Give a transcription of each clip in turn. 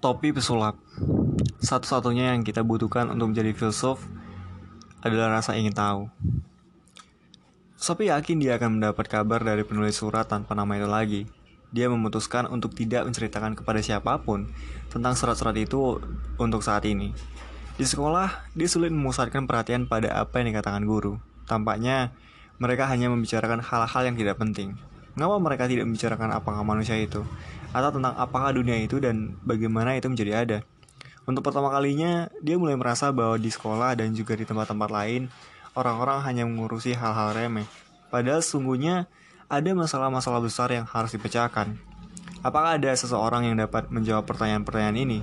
Topi pesulap. Satu-satunya yang kita butuhkan untuk menjadi filsuf adalah rasa ingin tahu. Sophie yakin dia akan mendapat kabar dari penulis surat tanpa nama itu lagi. Dia memutuskan untuk tidak menceritakan kepada siapa pun tentang surat-surat itu untuk saat ini. Di sekolah, dia sulit memusatkan perhatian pada apa yang dikatakan guru. Tampaknya, mereka hanya membicarakan hal-hal yang tidak penting. Mengapa mereka tidak membicarakan apakah manusia itu? Atau tentang apakah dunia itu dan bagaimana itu menjadi ada? Untuk pertama kalinya, dia mulai merasa bahwa di sekolah dan juga di tempat-tempat lain, orang-orang hanya mengurusi hal-hal remeh. Padahal sesungguhnya ada masalah-masalah besar yang harus dipecahkan. Apakah ada seseorang yang dapat menjawab pertanyaan-pertanyaan ini?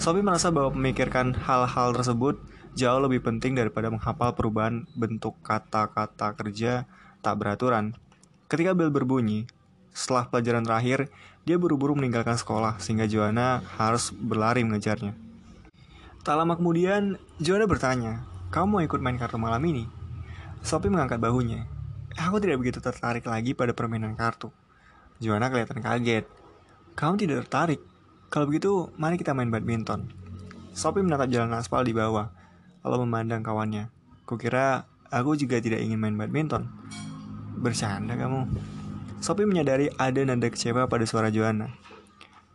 Sophie merasa bahwa memikirkan hal-hal tersebut jauh lebih penting daripada menghafal perubahan bentuk kata-kata kerja tak beraturan. Ketika bel berbunyi, setelah pelajaran terakhir, dia buru-buru meninggalkan sekolah sehingga Joanna harus berlari mengejarnya. Tak lama kemudian, Joanna bertanya, "Kamu mau ikut main kartu malam ini?" Sophie mengangkat bahunya. Aku tidak begitu tertarik lagi pada permainan kartu. Joanna kelihatan kaget. Kamu tidak tertarik? Kalau begitu, mari kita main badminton. Sophie menatap jalan aspal di bawah, lalu memandang kawannya. Kukira aku juga tidak ingin main badminton. Bercanda kamu. Sophie menyadari ada nada kecewa pada suara Joanna.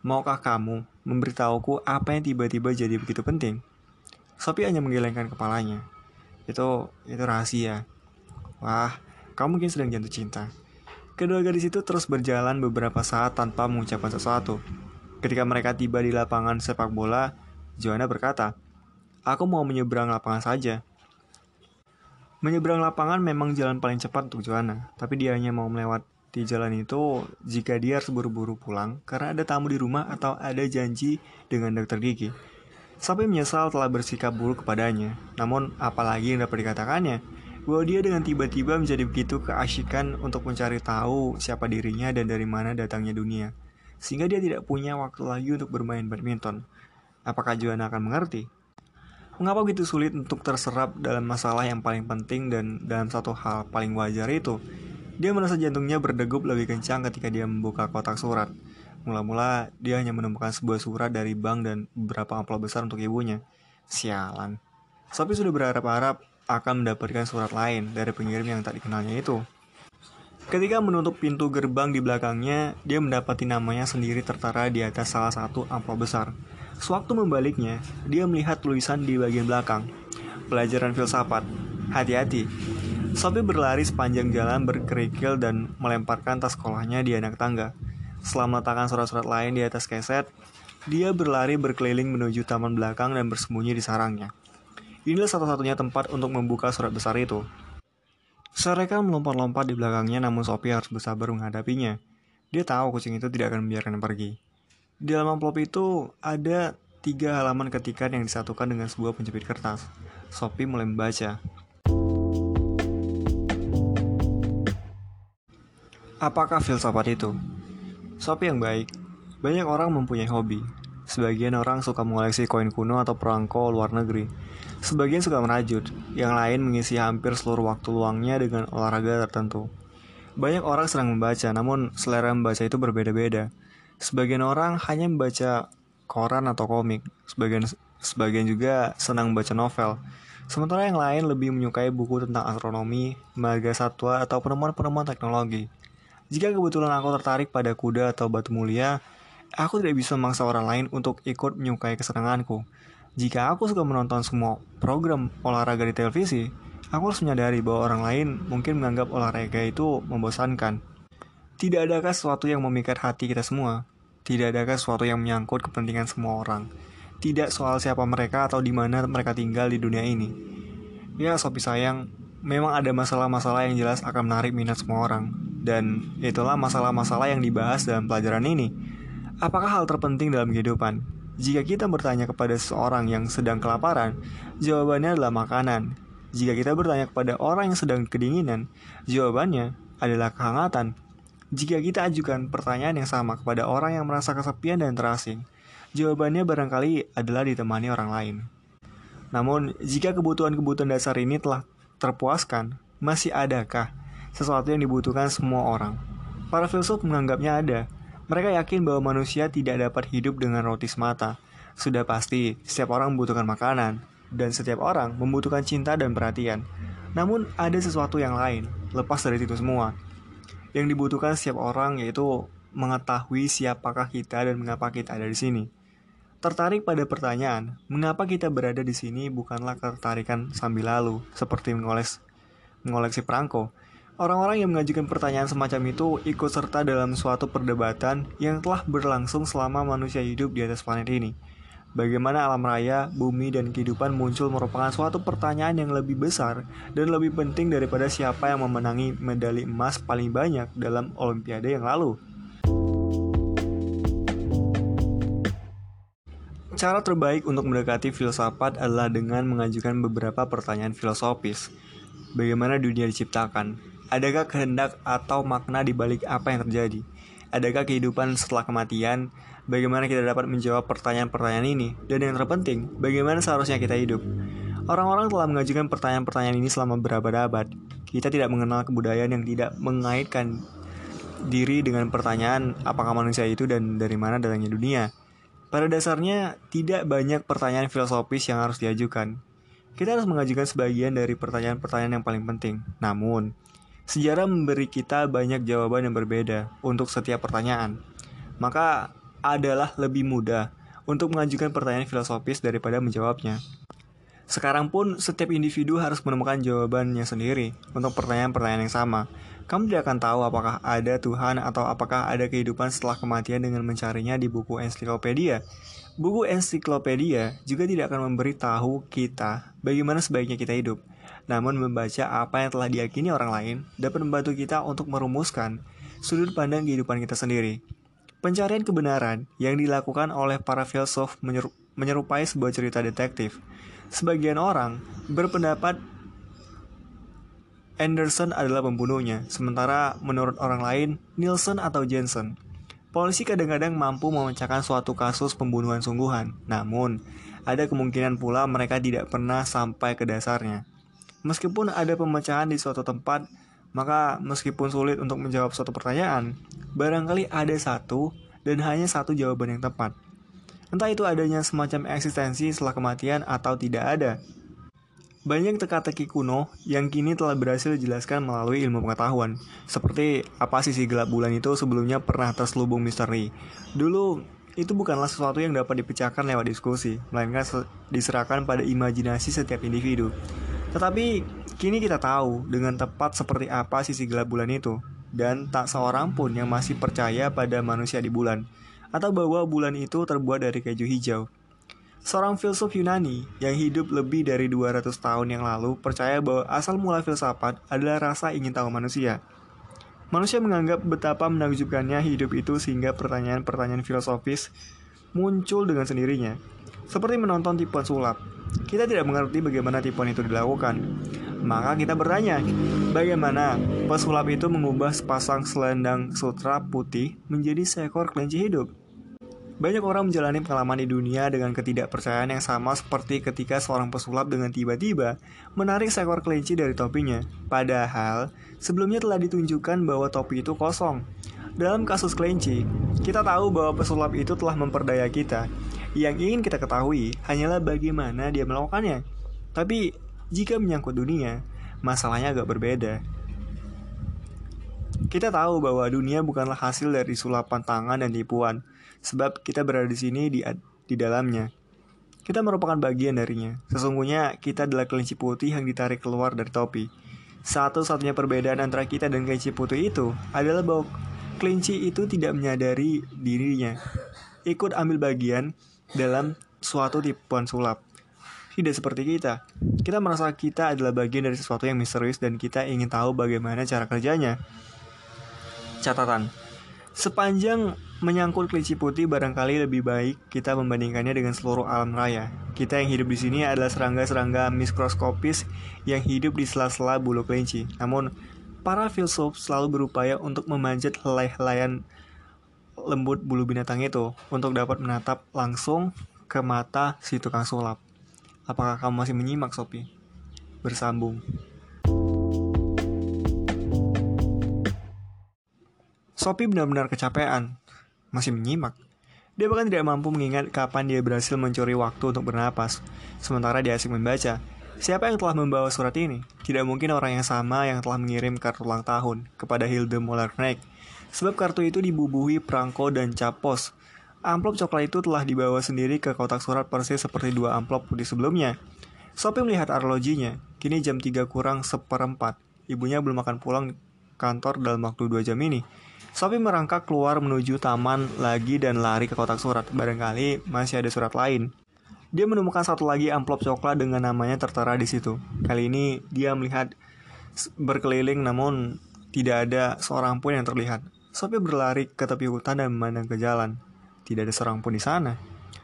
Maukah kamu memberitahuku apa yang tiba-tiba jadi begitu penting? Sophie hanya menggelengkan kepalanya. Itu itu rahasia. Wah, kamu mungkin sedang jatuh cinta. Kedua gadis itu terus berjalan beberapa saat tanpa mengucapkan sesuatu. Ketika mereka tiba di lapangan sepak bola, Joanna berkata, Aku mau menyeberang lapangan saja. Menyeberang lapangan memang jalan paling cepat untuk Joanna, tapi dia hanya mau melewati jalan itu jika dia harus buru-buru pulang karena ada tamu di rumah atau ada janji dengan dokter gigi. Sampai menyesal telah bersikap buruk kepadanya. Namun, apalagi yang dapat dikatakannya, bahwa dia dengan tiba-tiba menjadi begitu keasyikan untuk mencari tahu siapa dirinya dan dari mana datangnya dunia. Sehingga dia tidak punya waktu lagi untuk bermain badminton. Apakah Joanna akan mengerti? Mengapa begitu sulit untuk terserap dalam masalah yang paling penting dan dalam satu hal paling wajar itu? Dia merasa jantungnya berdegup lebih kencang ketika dia membuka kotak surat. Mula-mula, dia hanya menemukan sebuah surat dari bank dan beberapa amplop besar untuk ibunya. Sialan. Sophie sudah berharap-harap akan mendapatkan surat lain dari pengirim yang tak dikenalnya itu. Ketika menutup pintu gerbang di belakangnya, dia mendapati namanya sendiri tertara di atas salah satu amplop besar. Sewaktu membaliknya, dia melihat tulisan di bagian belakang. Pelajaran filsafat. Hati-hati. Sophie berlari sepanjang jalan berkerikil dan melemparkan tas sekolahnya di anak tangga. Setelah meletakkan surat-surat lain di atas keset, dia berlari berkeliling menuju taman belakang dan bersembunyi di sarangnya. Inilah satu-satunya tempat untuk membuka surat besar itu. Sereka melompat-lompat di belakangnya namun Sophie harus bersabar menghadapinya. Dia tahu kucing itu tidak akan membiarkan pergi. Di dalam amplop itu ada tiga halaman ketikan yang disatukan dengan sebuah penjepit kertas. Sophie mulai membaca. Apakah filsafat itu? Sophie yang baik. Banyak orang mempunyai hobi. Sebagian orang suka mengoleksi koin kuno atau perangko luar negeri. Sebagian suka merajut. Yang lain mengisi hampir seluruh waktu luangnya dengan olahraga tertentu. Banyak orang senang membaca, namun selera membaca itu berbeda-beda. Sebagian orang hanya membaca koran atau komik, sebagian sebagian juga senang membaca novel. Sementara yang lain lebih menyukai buku tentang astronomi, marga satwa, atau penemuan-penemuan teknologi. Jika kebetulan aku tertarik pada kuda atau batu mulia, aku tidak bisa memaksa orang lain untuk ikut menyukai kesenanganku. Jika aku suka menonton semua program olahraga di televisi, aku harus menyadari bahwa orang lain mungkin menganggap olahraga itu membosankan. Tidak adakah sesuatu yang memikat hati kita semua? Tidak adakah sesuatu yang menyangkut kepentingan semua orang? Tidak soal siapa mereka atau di mana mereka tinggal di dunia ini. Ya, Sopi sayang, memang ada masalah-masalah yang jelas akan menarik minat semua orang. Dan itulah masalah-masalah yang dibahas dalam pelajaran ini. Apakah hal terpenting dalam kehidupan? Jika kita bertanya kepada seseorang yang sedang kelaparan, jawabannya adalah makanan. Jika kita bertanya kepada orang yang sedang kedinginan, jawabannya adalah kehangatan. Jika kita ajukan pertanyaan yang sama kepada orang yang merasa kesepian dan terasing, jawabannya barangkali adalah ditemani orang lain. Namun, jika kebutuhan-kebutuhan dasar ini telah terpuaskan, masih adakah sesuatu yang dibutuhkan semua orang? Para filsuf menganggapnya ada. Mereka yakin bahwa manusia tidak dapat hidup dengan roti semata. Sudah pasti, setiap orang membutuhkan makanan, dan setiap orang membutuhkan cinta dan perhatian. Namun, ada sesuatu yang lain, lepas dari itu semua. Yang dibutuhkan setiap orang yaitu mengetahui siapakah kita dan mengapa kita ada di sini. Tertarik pada pertanyaan, mengapa kita berada di sini bukanlah ketertarikan sambil lalu, seperti mengoles, mengoleksi perangko, Orang-orang yang mengajukan pertanyaan semacam itu ikut serta dalam suatu perdebatan yang telah berlangsung selama manusia hidup di atas planet ini. Bagaimana alam raya, bumi, dan kehidupan muncul merupakan suatu pertanyaan yang lebih besar dan lebih penting daripada siapa yang memenangi medali emas paling banyak dalam Olimpiade yang lalu. Cara terbaik untuk mendekati filsafat adalah dengan mengajukan beberapa pertanyaan filosofis. Bagaimana dunia diciptakan? Adakah kehendak atau makna di balik apa yang terjadi? Adakah kehidupan setelah kematian? Bagaimana kita dapat menjawab pertanyaan-pertanyaan ini? Dan yang terpenting, bagaimana seharusnya kita hidup? Orang-orang telah mengajukan pertanyaan-pertanyaan ini selama berabad-abad. Kita tidak mengenal kebudayaan yang tidak mengaitkan diri dengan pertanyaan apakah manusia itu dan dari mana datangnya dunia. Pada dasarnya, tidak banyak pertanyaan filosofis yang harus diajukan. Kita harus mengajukan sebagian dari pertanyaan-pertanyaan yang paling penting. Namun, Sejarah memberi kita banyak jawaban yang berbeda untuk setiap pertanyaan. Maka adalah lebih mudah untuk mengajukan pertanyaan filosofis daripada menjawabnya. Sekarang pun setiap individu harus menemukan jawabannya sendiri untuk pertanyaan-pertanyaan yang sama. Kamu tidak akan tahu apakah ada Tuhan atau apakah ada kehidupan setelah kematian dengan mencarinya di buku ensiklopedia. Buku ensiklopedia juga tidak akan memberitahu kita bagaimana sebaiknya kita hidup. Namun membaca apa yang telah diyakini orang lain dapat membantu kita untuk merumuskan sudut pandang kehidupan kita sendiri. Pencarian kebenaran yang dilakukan oleh para filsuf menyerupai sebuah cerita detektif. Sebagian orang berpendapat Anderson adalah pembunuhnya, sementara menurut orang lain, Nielsen atau Jensen. Polisi kadang-kadang mampu memecahkan suatu kasus pembunuhan sungguhan, namun ada kemungkinan pula mereka tidak pernah sampai ke dasarnya. Meskipun ada pemecahan di suatu tempat, maka meskipun sulit untuk menjawab suatu pertanyaan, barangkali ada satu dan hanya satu jawaban yang tepat. Entah itu adanya semacam eksistensi setelah kematian atau tidak ada. Banyak teka-teki kuno yang kini telah berhasil dijelaskan melalui ilmu pengetahuan, seperti apa sisi gelap bulan itu sebelumnya pernah terselubung misteri. Dulu, itu bukanlah sesuatu yang dapat dipecahkan lewat diskusi, melainkan diserahkan pada imajinasi setiap individu. Tetapi kini kita tahu dengan tepat seperti apa sisi gelap bulan itu, dan tak seorang pun yang masih percaya pada manusia di bulan, atau bahwa bulan itu terbuat dari keju hijau. Seorang filsuf Yunani yang hidup lebih dari 200 tahun yang lalu percaya bahwa asal mula filsafat adalah rasa ingin tahu manusia. Manusia menganggap betapa menakjubkannya hidup itu sehingga pertanyaan-pertanyaan filosofis muncul dengan sendirinya. Seperti menonton tipuan sulap, kita tidak mengerti bagaimana tipuan itu dilakukan. Maka kita bertanya, bagaimana pesulap itu mengubah sepasang selendang sutra putih menjadi seekor kelinci hidup? Banyak orang menjalani pengalaman di dunia dengan ketidakpercayaan yang sama seperti ketika seorang pesulap dengan tiba-tiba menarik seekor kelinci dari topinya. Padahal, sebelumnya telah ditunjukkan bahwa topi itu kosong. Dalam kasus kelinci, kita tahu bahwa pesulap itu telah memperdaya kita, yang ingin kita ketahui hanyalah bagaimana dia melakukannya. Tapi jika menyangkut dunia, masalahnya agak berbeda. Kita tahu bahwa dunia bukanlah hasil dari sulapan tangan dan tipuan, sebab kita berada di sini di, di dalamnya. Kita merupakan bagian darinya. Sesungguhnya kita adalah kelinci putih yang ditarik keluar dari topi. Satu-satunya perbedaan antara kita dan kelinci putih itu adalah bahwa kelinci itu tidak menyadari dirinya. Ikut ambil bagian dalam suatu tipuan sulap. Tidak seperti kita. Kita merasa kita adalah bagian dari sesuatu yang misterius dan kita ingin tahu bagaimana cara kerjanya. Catatan. Sepanjang menyangkut kelinci putih barangkali lebih baik kita membandingkannya dengan seluruh alam raya. Kita yang hidup di sini adalah serangga-serangga mikroskopis yang hidup di sela-sela bulu kelinci. Namun, para filsuf selalu berupaya untuk memanjat helai-helaian lembut bulu binatang itu untuk dapat menatap langsung ke mata si tukang sulap. Apakah kamu masih menyimak, Sopi? Bersambung. Sopi benar-benar kecapean. Masih menyimak. Dia bahkan tidak mampu mengingat kapan dia berhasil mencuri waktu untuk bernapas, sementara dia asik membaca. Siapa yang telah membawa surat ini? Tidak mungkin orang yang sama yang telah mengirim kartu ulang tahun kepada Hilde Mollerknecht, sebab kartu itu dibubuhi perangko dan cap pos. Amplop coklat itu telah dibawa sendiri ke kotak surat persis seperti dua amplop putih sebelumnya. Sophie melihat arlojinya, kini jam 3 kurang seperempat. Ibunya belum akan pulang kantor dalam waktu dua jam ini. Sophie merangkak keluar menuju taman lagi dan lari ke kotak surat. Barangkali masih ada surat lain. Dia menemukan satu lagi amplop coklat dengan namanya tertera di situ. Kali ini dia melihat berkeliling namun tidak ada seorang pun yang terlihat. Sophie berlari ke tepi hutan dan memandang ke jalan. Tidak ada seorang pun di sana.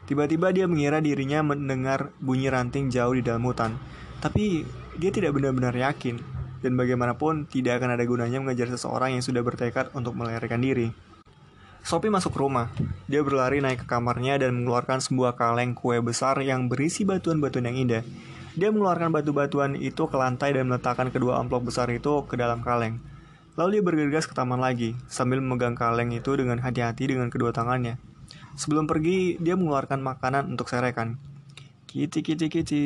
Tiba-tiba dia mengira dirinya mendengar bunyi ranting jauh di dalam hutan. Tapi dia tidak benar-benar yakin. Dan bagaimanapun tidak akan ada gunanya mengejar seseorang yang sudah bertekad untuk melarikan diri. Sophie masuk rumah. Dia berlari naik ke kamarnya dan mengeluarkan sebuah kaleng kue besar yang berisi batuan-batuan yang indah. Dia mengeluarkan batu-batuan itu ke lantai dan meletakkan kedua amplop besar itu ke dalam kaleng. Lalu dia bergegas ke taman lagi, sambil memegang kaleng itu dengan hati-hati dengan kedua tangannya. Sebelum pergi, dia mengeluarkan makanan untuk serekan. Kiti, kiti, kiti.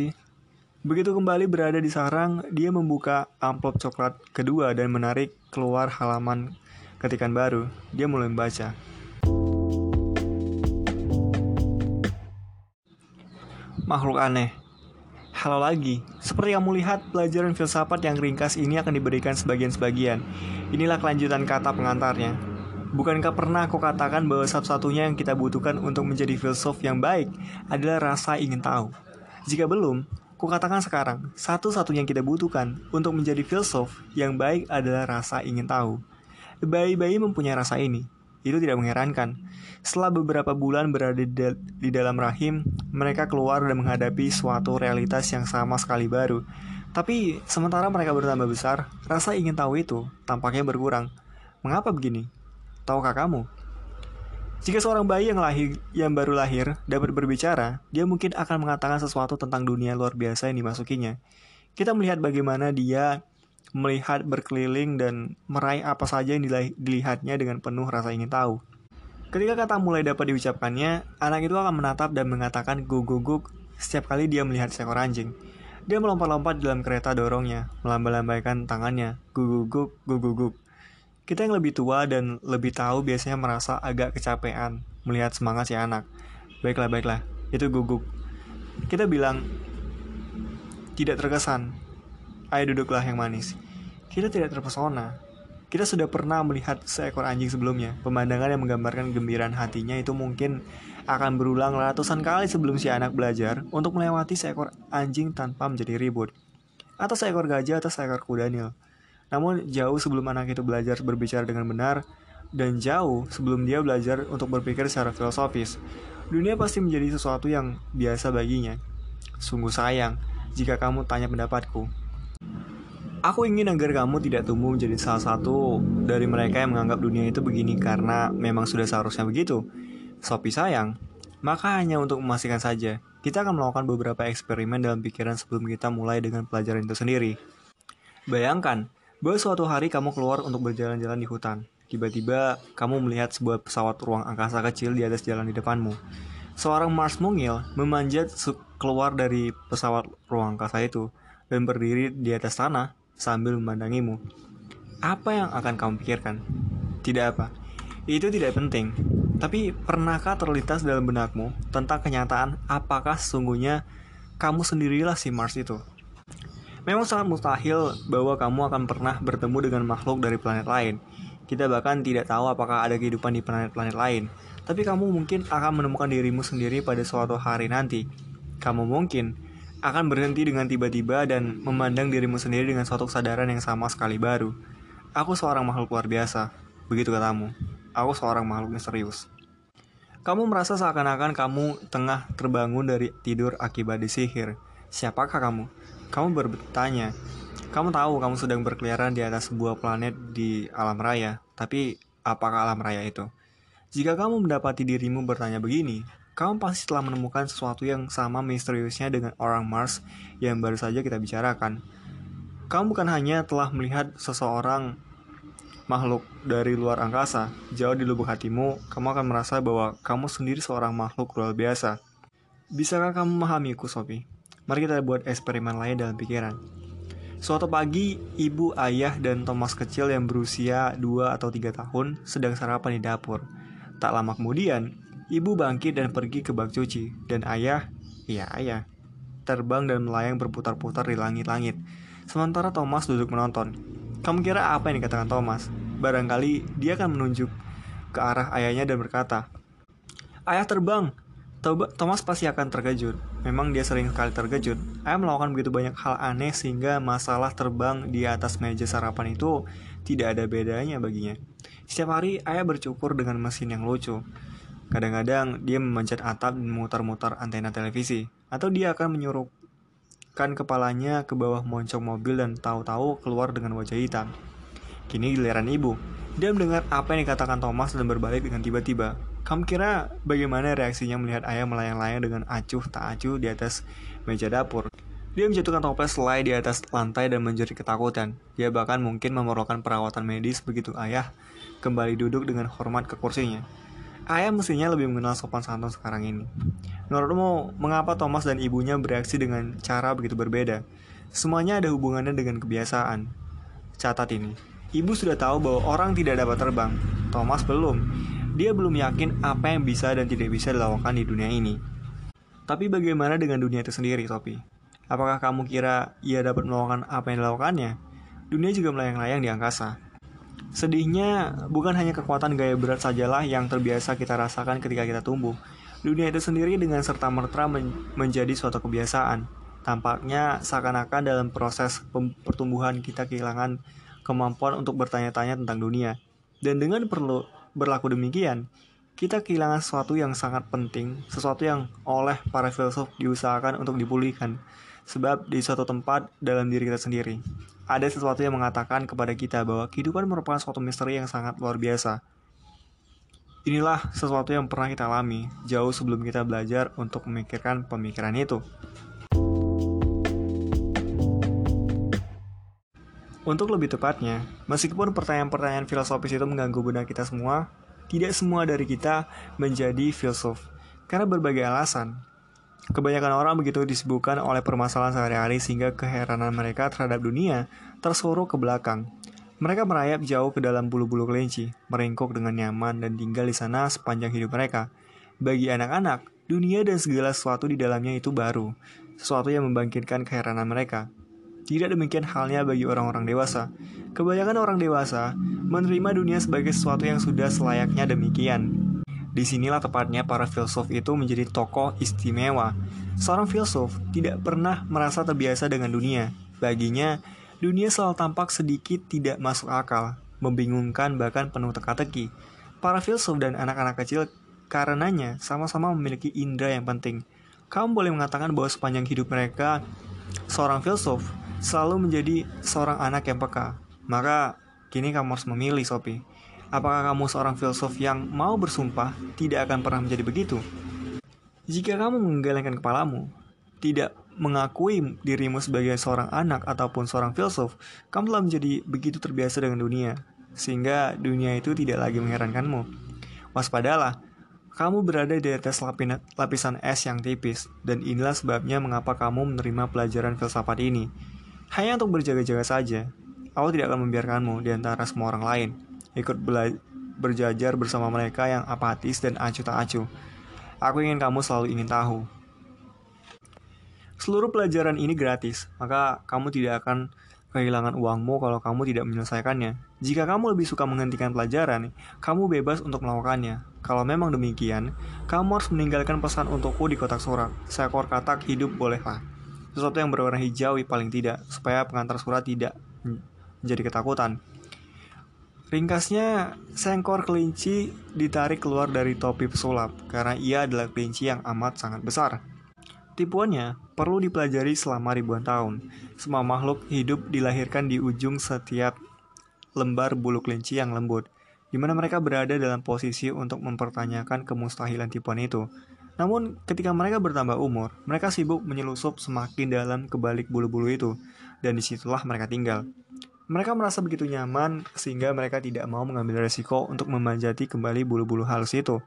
Begitu kembali berada di sarang, dia membuka amplop coklat kedua dan menarik keluar halaman ketikan baru, dia mulai membaca. Makhluk aneh. Halo lagi, seperti kamu lihat, pelajaran filsafat yang ringkas ini akan diberikan sebagian-sebagian. Inilah kelanjutan kata pengantarnya. Bukankah pernah aku katakan bahwa satu-satunya yang kita butuhkan untuk menjadi filsuf yang baik adalah rasa ingin tahu? Jika belum, ku katakan sekarang, satu-satunya yang kita butuhkan untuk menjadi filsuf yang baik adalah rasa ingin tahu. Bayi-bayi mempunyai rasa ini. Itu tidak mengherankan. Setelah beberapa bulan berada di, di dalam rahim, mereka keluar dan menghadapi suatu realitas yang sama sekali baru. Tapi sementara mereka bertambah besar, rasa ingin tahu itu tampaknya berkurang. Mengapa begini? Tahukah kamu? Jika seorang bayi yang lahir yang baru lahir dapat berbicara, dia mungkin akan mengatakan sesuatu tentang dunia luar biasa yang dimasukinya. Kita melihat bagaimana dia melihat berkeliling dan meraih apa saja yang dilihatnya dengan penuh rasa ingin tahu. Ketika kata mulai dapat diucapkannya, anak itu akan menatap dan mengatakan guguguk setiap kali dia melihat seekor anjing. Dia melompat-lompat dalam kereta dorongnya, melambai-lambaikan tangannya, guguguk, guguguk. Kita yang lebih tua dan lebih tahu biasanya merasa agak kecapean melihat semangat si anak. Baiklah, baiklah, itu guguk. Kita bilang, tidak terkesan. Ayo duduklah yang manis. Kita tidak terpesona. Kita sudah pernah melihat seekor anjing sebelumnya. Pemandangan yang menggambarkan gembiraan hatinya itu mungkin akan berulang ratusan kali sebelum si anak belajar untuk melewati seekor anjing tanpa menjadi ribut. Atau seekor gajah atau seekor kuda nil. Namun jauh sebelum anak itu belajar berbicara dengan benar, dan jauh sebelum dia belajar untuk berpikir secara filosofis, dunia pasti menjadi sesuatu yang biasa baginya. Sungguh sayang jika kamu tanya pendapatku. Aku ingin agar kamu tidak tumbuh menjadi salah satu dari mereka yang menganggap dunia itu begini karena memang sudah seharusnya begitu. Sopi sayang, maka hanya untuk memastikan saja, kita akan melakukan beberapa eksperimen dalam pikiran sebelum kita mulai dengan pelajaran itu sendiri. Bayangkan, bahwa suatu hari kamu keluar untuk berjalan-jalan di hutan. Tiba-tiba, kamu melihat sebuah pesawat ruang angkasa kecil di atas jalan di depanmu. Seorang Mars mungil memanjat keluar dari pesawat ruang angkasa itu dan berdiri di atas tanah sambil memandangimu. Apa yang akan kamu pikirkan? Tidak apa. Itu tidak penting. Tapi pernahkah terlintas dalam benakmu tentang kenyataan apakah sesungguhnya kamu sendirilah si Mars itu? Memang sangat mustahil bahwa kamu akan pernah bertemu dengan makhluk dari planet lain. Kita bahkan tidak tahu apakah ada kehidupan di planet-planet lain. Tapi kamu mungkin akan menemukan dirimu sendiri pada suatu hari nanti. Kamu mungkin akan berhenti dengan tiba-tiba dan memandang dirimu sendiri dengan suatu kesadaran yang sama sekali baru. Aku seorang makhluk luar biasa, begitu katamu. Aku seorang makhluk misterius. Kamu merasa seakan-akan kamu tengah terbangun dari tidur akibat disihir. Siapakah kamu? Kamu bertanya. Kamu tahu kamu sedang berkeliaran di atas sebuah planet di alam raya, tapi apakah alam raya itu? Jika kamu mendapati dirimu bertanya begini, kamu pasti telah menemukan sesuatu yang sama misteriusnya dengan orang Mars yang baru saja kita bicarakan. Kamu bukan hanya telah melihat seseorang makhluk dari luar angkasa, jauh di lubuk hatimu, kamu akan merasa bahwa kamu sendiri seorang makhluk luar biasa. Bisakah kamu memahamiku, Sophie? Mari kita buat eksperimen lain dalam pikiran. Suatu pagi, ibu, ayah, dan Thomas kecil yang berusia 2 atau 3 tahun sedang sarapan di dapur. Tak lama kemudian, ibu bangkit dan pergi ke bak cuci, dan ayah, iya ayah, terbang dan melayang berputar-putar di langit-langit. Sementara Thomas duduk menonton. Kamu kira apa yang dikatakan Thomas? Barangkali dia akan menunjuk ke arah ayahnya dan berkata, Ayah terbang! Thomas pasti akan terkejut. Memang dia sering sekali terkejut. Ayah melakukan begitu banyak hal aneh sehingga masalah terbang di atas meja sarapan itu tidak ada bedanya baginya. Setiap hari ayah bercukur dengan mesin yang lucu. Kadang-kadang dia memanjat atap dan memutar-mutar antena televisi. Atau dia akan menyuruhkan kepalanya ke bawah moncong mobil dan tahu-tahu keluar dengan wajah hitam. Kini giliran ibu. Dia mendengar apa yang dikatakan Thomas dan berbalik dengan tiba-tiba. Kamu kira bagaimana reaksinya melihat ayah melayang-layang dengan acuh tak acuh di atas meja dapur? Dia menjatuhkan toples selai di atas lantai dan menjerit ketakutan. Dia bahkan mungkin memerlukan perawatan medis begitu ayah kembali duduk dengan hormat ke kursinya. Ayah mestinya lebih mengenal sopan santun sekarang ini. Menurutmu, mengapa Thomas dan ibunya bereaksi dengan cara begitu berbeda? Semuanya ada hubungannya dengan kebiasaan. Catat ini. Ibu sudah tahu bahwa orang tidak dapat terbang. Thomas belum. Dia belum yakin apa yang bisa dan tidak bisa dilakukan di dunia ini. Tapi bagaimana dengan dunia itu sendiri, Sophie? Apakah kamu kira ia dapat melakukan apa yang dilakukannya? Dunia juga melayang-layang di angkasa. Sedihnya, bukan hanya kekuatan gaya berat sajalah yang terbiasa kita rasakan ketika kita tumbuh. Dunia itu sendiri dengan serta-merta men menjadi suatu kebiasaan. Tampaknya seakan-akan dalam proses pertumbuhan kita kehilangan kemampuan untuk bertanya-tanya tentang dunia. Dan dengan perlu berlaku demikian, kita kehilangan sesuatu yang sangat penting, sesuatu yang oleh para filsuf diusahakan untuk dipulihkan. Sebab di suatu tempat dalam diri kita sendiri, ada sesuatu yang mengatakan kepada kita bahwa kehidupan merupakan suatu misteri yang sangat luar biasa. Inilah sesuatu yang pernah kita alami jauh sebelum kita belajar untuk memikirkan pemikiran itu. Untuk lebih tepatnya, meskipun pertanyaan-pertanyaan filosofis itu mengganggu benak kita semua, tidak semua dari kita menjadi filsuf. Karena berbagai alasan. Kebanyakan orang begitu disibukkan oleh permasalahan sehari-hari sehingga keheranan mereka terhadap dunia tersuruh ke belakang. Mereka merayap jauh ke dalam bulu-bulu kelinci, meringkuk dengan nyaman dan tinggal di sana sepanjang hidup mereka. Bagi anak-anak, dunia dan segala sesuatu di dalamnya itu baru, sesuatu yang membangkitkan keheranan mereka. Tidak demikian halnya bagi orang-orang dewasa. Kebanyakan orang dewasa menerima dunia sebagai sesuatu yang sudah selayaknya demikian. Di sinilah tepatnya para filsuf itu menjadi tokoh istimewa. Seorang filsuf tidak pernah merasa terbiasa dengan dunia. Baginya, dunia selalu tampak sedikit tidak masuk akal, membingungkan bahkan penuh teka-teki. Para filsuf dan anak-anak kecil karenanya sama-sama memiliki indera yang penting. Kamu boleh mengatakan bahwa sepanjang hidup mereka, seorang filsuf selalu menjadi seorang anak yang peka. Maka kini kamu harus memilih, Sophie. Apakah kamu seorang filsuf yang mau bersumpah tidak akan pernah menjadi begitu? Jika kamu menggelengkan kepalamu, tidak mengakui dirimu sebagai seorang anak ataupun seorang filsuf, kamu telah menjadi begitu terbiasa dengan dunia, sehingga dunia itu tidak lagi mengherankanmu. Waspadalah, kamu berada di atas lapisan es yang tipis, dan inilah sebabnya mengapa kamu menerima pelajaran filsafat ini. Hanya untuk berjaga-jaga saja. Aku tidak akan membiarkanmu di antara semua orang lain. Ikut berjajar bersama mereka yang apatis dan acuh tak acuh. Aku ingin kamu selalu ingin tahu. Seluruh pelajaran ini gratis, maka kamu tidak akan kehilangan uangmu kalau kamu tidak menyelesaikannya. Jika kamu lebih suka menghentikan pelajaran, kamu bebas untuk melakukannya. Kalau memang demikian, kamu harus meninggalkan pesan untukku di kotak surat. Seekor katak hidup bolehlah sesuatu yang berwarna hijau paling tidak, supaya pengantar surat tidak menjadi ketakutan. Ringkasnya, sengkor kelinci ditarik keluar dari topi pesulap karena ia adalah kelinci yang amat sangat besar. Tipuannya perlu dipelajari selama ribuan tahun. Semua makhluk hidup dilahirkan di ujung setiap lembar bulu kelinci yang lembut, di mana mereka berada dalam posisi untuk mempertanyakan kemustahilan tipuan itu. Namun, ketika mereka bertambah umur, mereka sibuk menyelusup semakin dalam kebalik bulu-bulu itu, dan di situlah mereka tinggal. Mereka merasa begitu nyaman sehingga mereka tidak mau mengambil resiko untuk memanjati kembali bulu-bulu halus itu.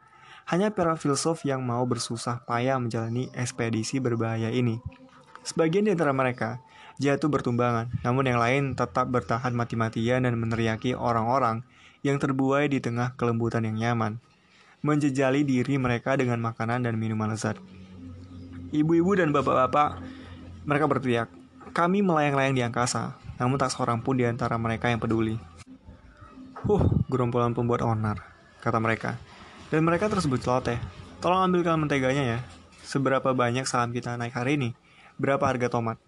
Hanya para filsuf yang mau bersusah payah menjalani ekspedisi berbahaya ini. Sebagian di antara mereka jatuh bertumbangan, namun yang lain tetap bertahan mati-matian dan meneriaki orang-orang yang terbuai di tengah kelembutan yang nyaman, menjejali diri mereka dengan makanan dan minuman lezat. Ibu-ibu dan bapak-bapak mereka berteriak, kami melayang-layang di angkasa, namun tak seorang pun di antara mereka yang peduli. Huh, gerombolan pembuat onar, kata mereka. Dan mereka tersebut celoteh. Tolong ambilkan menteganya ya. Seberapa banyak saham kita naik hari ini? Berapa harga tomat?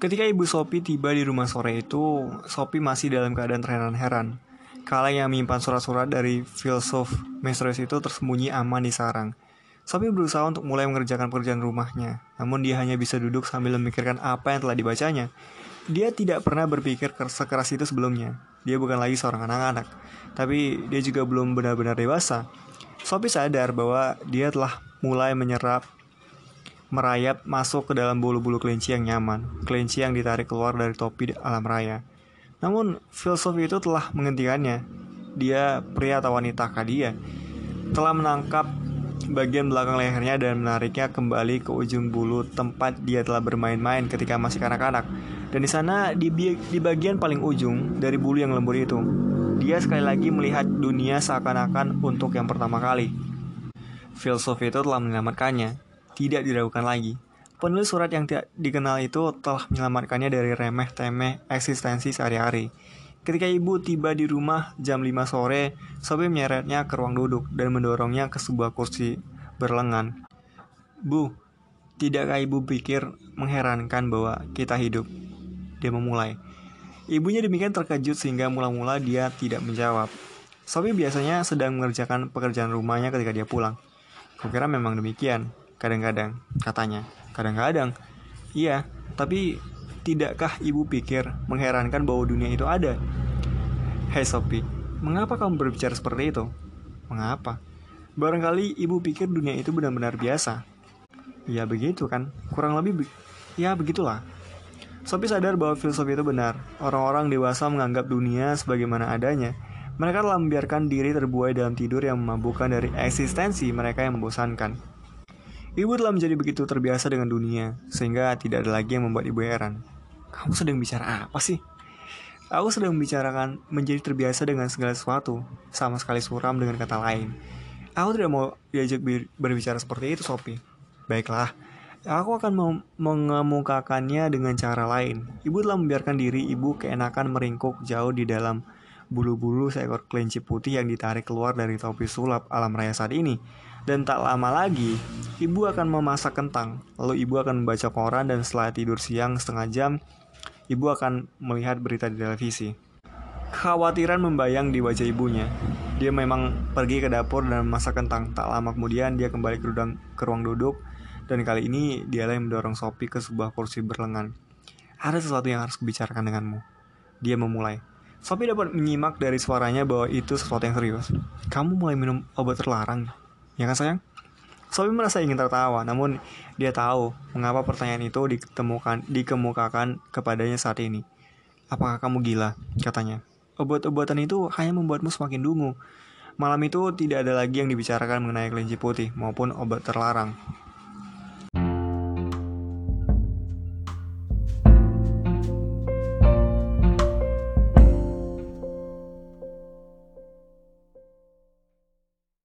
Ketika Ibu Sopi tiba di rumah sore itu, Sopi masih dalam keadaan terheran-heran. Kala yang menyimpan surat-surat dari filsuf misterius itu tersembunyi aman di sarang. Sophie berusaha untuk mulai mengerjakan pekerjaan rumahnya, namun dia hanya bisa duduk sambil memikirkan apa yang telah dibacanya. Dia tidak pernah berpikir sekeras itu sebelumnya. Dia bukan lagi seorang anak-anak, tapi dia juga belum benar-benar dewasa. Sophie sadar bahwa dia telah mulai menyerap merayap masuk ke dalam bulu-bulu kelinci yang nyaman, kelinci yang ditarik keluar dari topi alam raya. Namun, filosofi itu telah menghentikannya. Dia, pria atau wanita kah dia, telah menangkap bagian belakang lehernya dan menariknya kembali ke ujung bulu tempat dia telah bermain-main ketika masih kanak-kanak. Dan di sana di, di bagian paling ujung dari bulu yang lembut itu, dia sekali lagi melihat dunia seakan-akan untuk yang pertama kali. Filsuf itu telah menyelamatkannya, tidak diragukan lagi. Penulis surat yang tidak dikenal itu telah menyelamatkannya dari remeh-temeh eksistensi sehari-hari. Ketika ibu tiba di rumah jam 5 sore, Sobi menyeretnya ke ruang duduk dan mendorongnya ke sebuah kursi berlengan. Bu, tidakkah ibu pikir mengherankan bahwa kita hidup? Dia memulai. Ibunya demikian terkejut sehingga mula-mula dia tidak menjawab. Sobi biasanya sedang mengerjakan pekerjaan rumahnya ketika dia pulang. Kukira memang demikian, kadang-kadang, katanya. Kadang-kadang, iya, tapi Tidakkah ibu pikir mengherankan bahwa dunia itu ada? Hei Sophie, mengapa kamu berbicara seperti itu? Mengapa? Barangkali ibu pikir dunia itu benar-benar biasa. Ya begitu kan, kurang lebih be ya begitulah. Sophie sadar bahwa filosofi itu benar. Orang-orang dewasa menganggap dunia sebagaimana adanya. Mereka telah membiarkan diri terbuai dalam tidur yang memabukkan dari eksistensi mereka yang membosankan. Ibu telah menjadi begitu terbiasa dengan dunia, sehingga tidak ada lagi yang membuat ibu heran. Kamu sedang bicara apa sih? Aku sedang membicarakan menjadi terbiasa dengan segala sesuatu, sama sekali suram dengan kata lain. Aku tidak mau diajak berbicara seperti itu, Sophie. Baiklah, aku akan mengemukakannya dengan cara lain. Ibu telah membiarkan diri ibu keenakan meringkuk jauh di dalam bulu-bulu seekor kelinci putih yang ditarik keluar dari topi sulap alam raya saat ini. Dan tak lama lagi, ibu akan memasak kentang, lalu ibu akan membaca koran dan setelah tidur siang setengah jam, ibu akan melihat berita di televisi. Kekhawatiran membayang di wajah ibunya. Dia memang pergi ke dapur dan memasak kentang. Tak lama kemudian dia kembali ke, rudang, ke ruang duduk dan kali ini dialah yang mendorong Sophie ke sebuah kursi berlengan. Ada sesuatu yang harus kubicarakan denganmu. Dia memulai. Sophie dapat menyimak dari suaranya bahwa itu sesuatu yang serius. Kamu mulai minum obat terlarang. Ya kan sayang? Sophie merasa ingin tertawa, namun dia tahu mengapa pertanyaan itu ditemukan, dikemukakan kepadanya saat ini. Apakah kamu gila? Katanya. Obat-obatan itu hanya membuatmu semakin dungu. Malam itu tidak ada lagi yang dibicarakan mengenai kelinci putih maupun obat terlarang.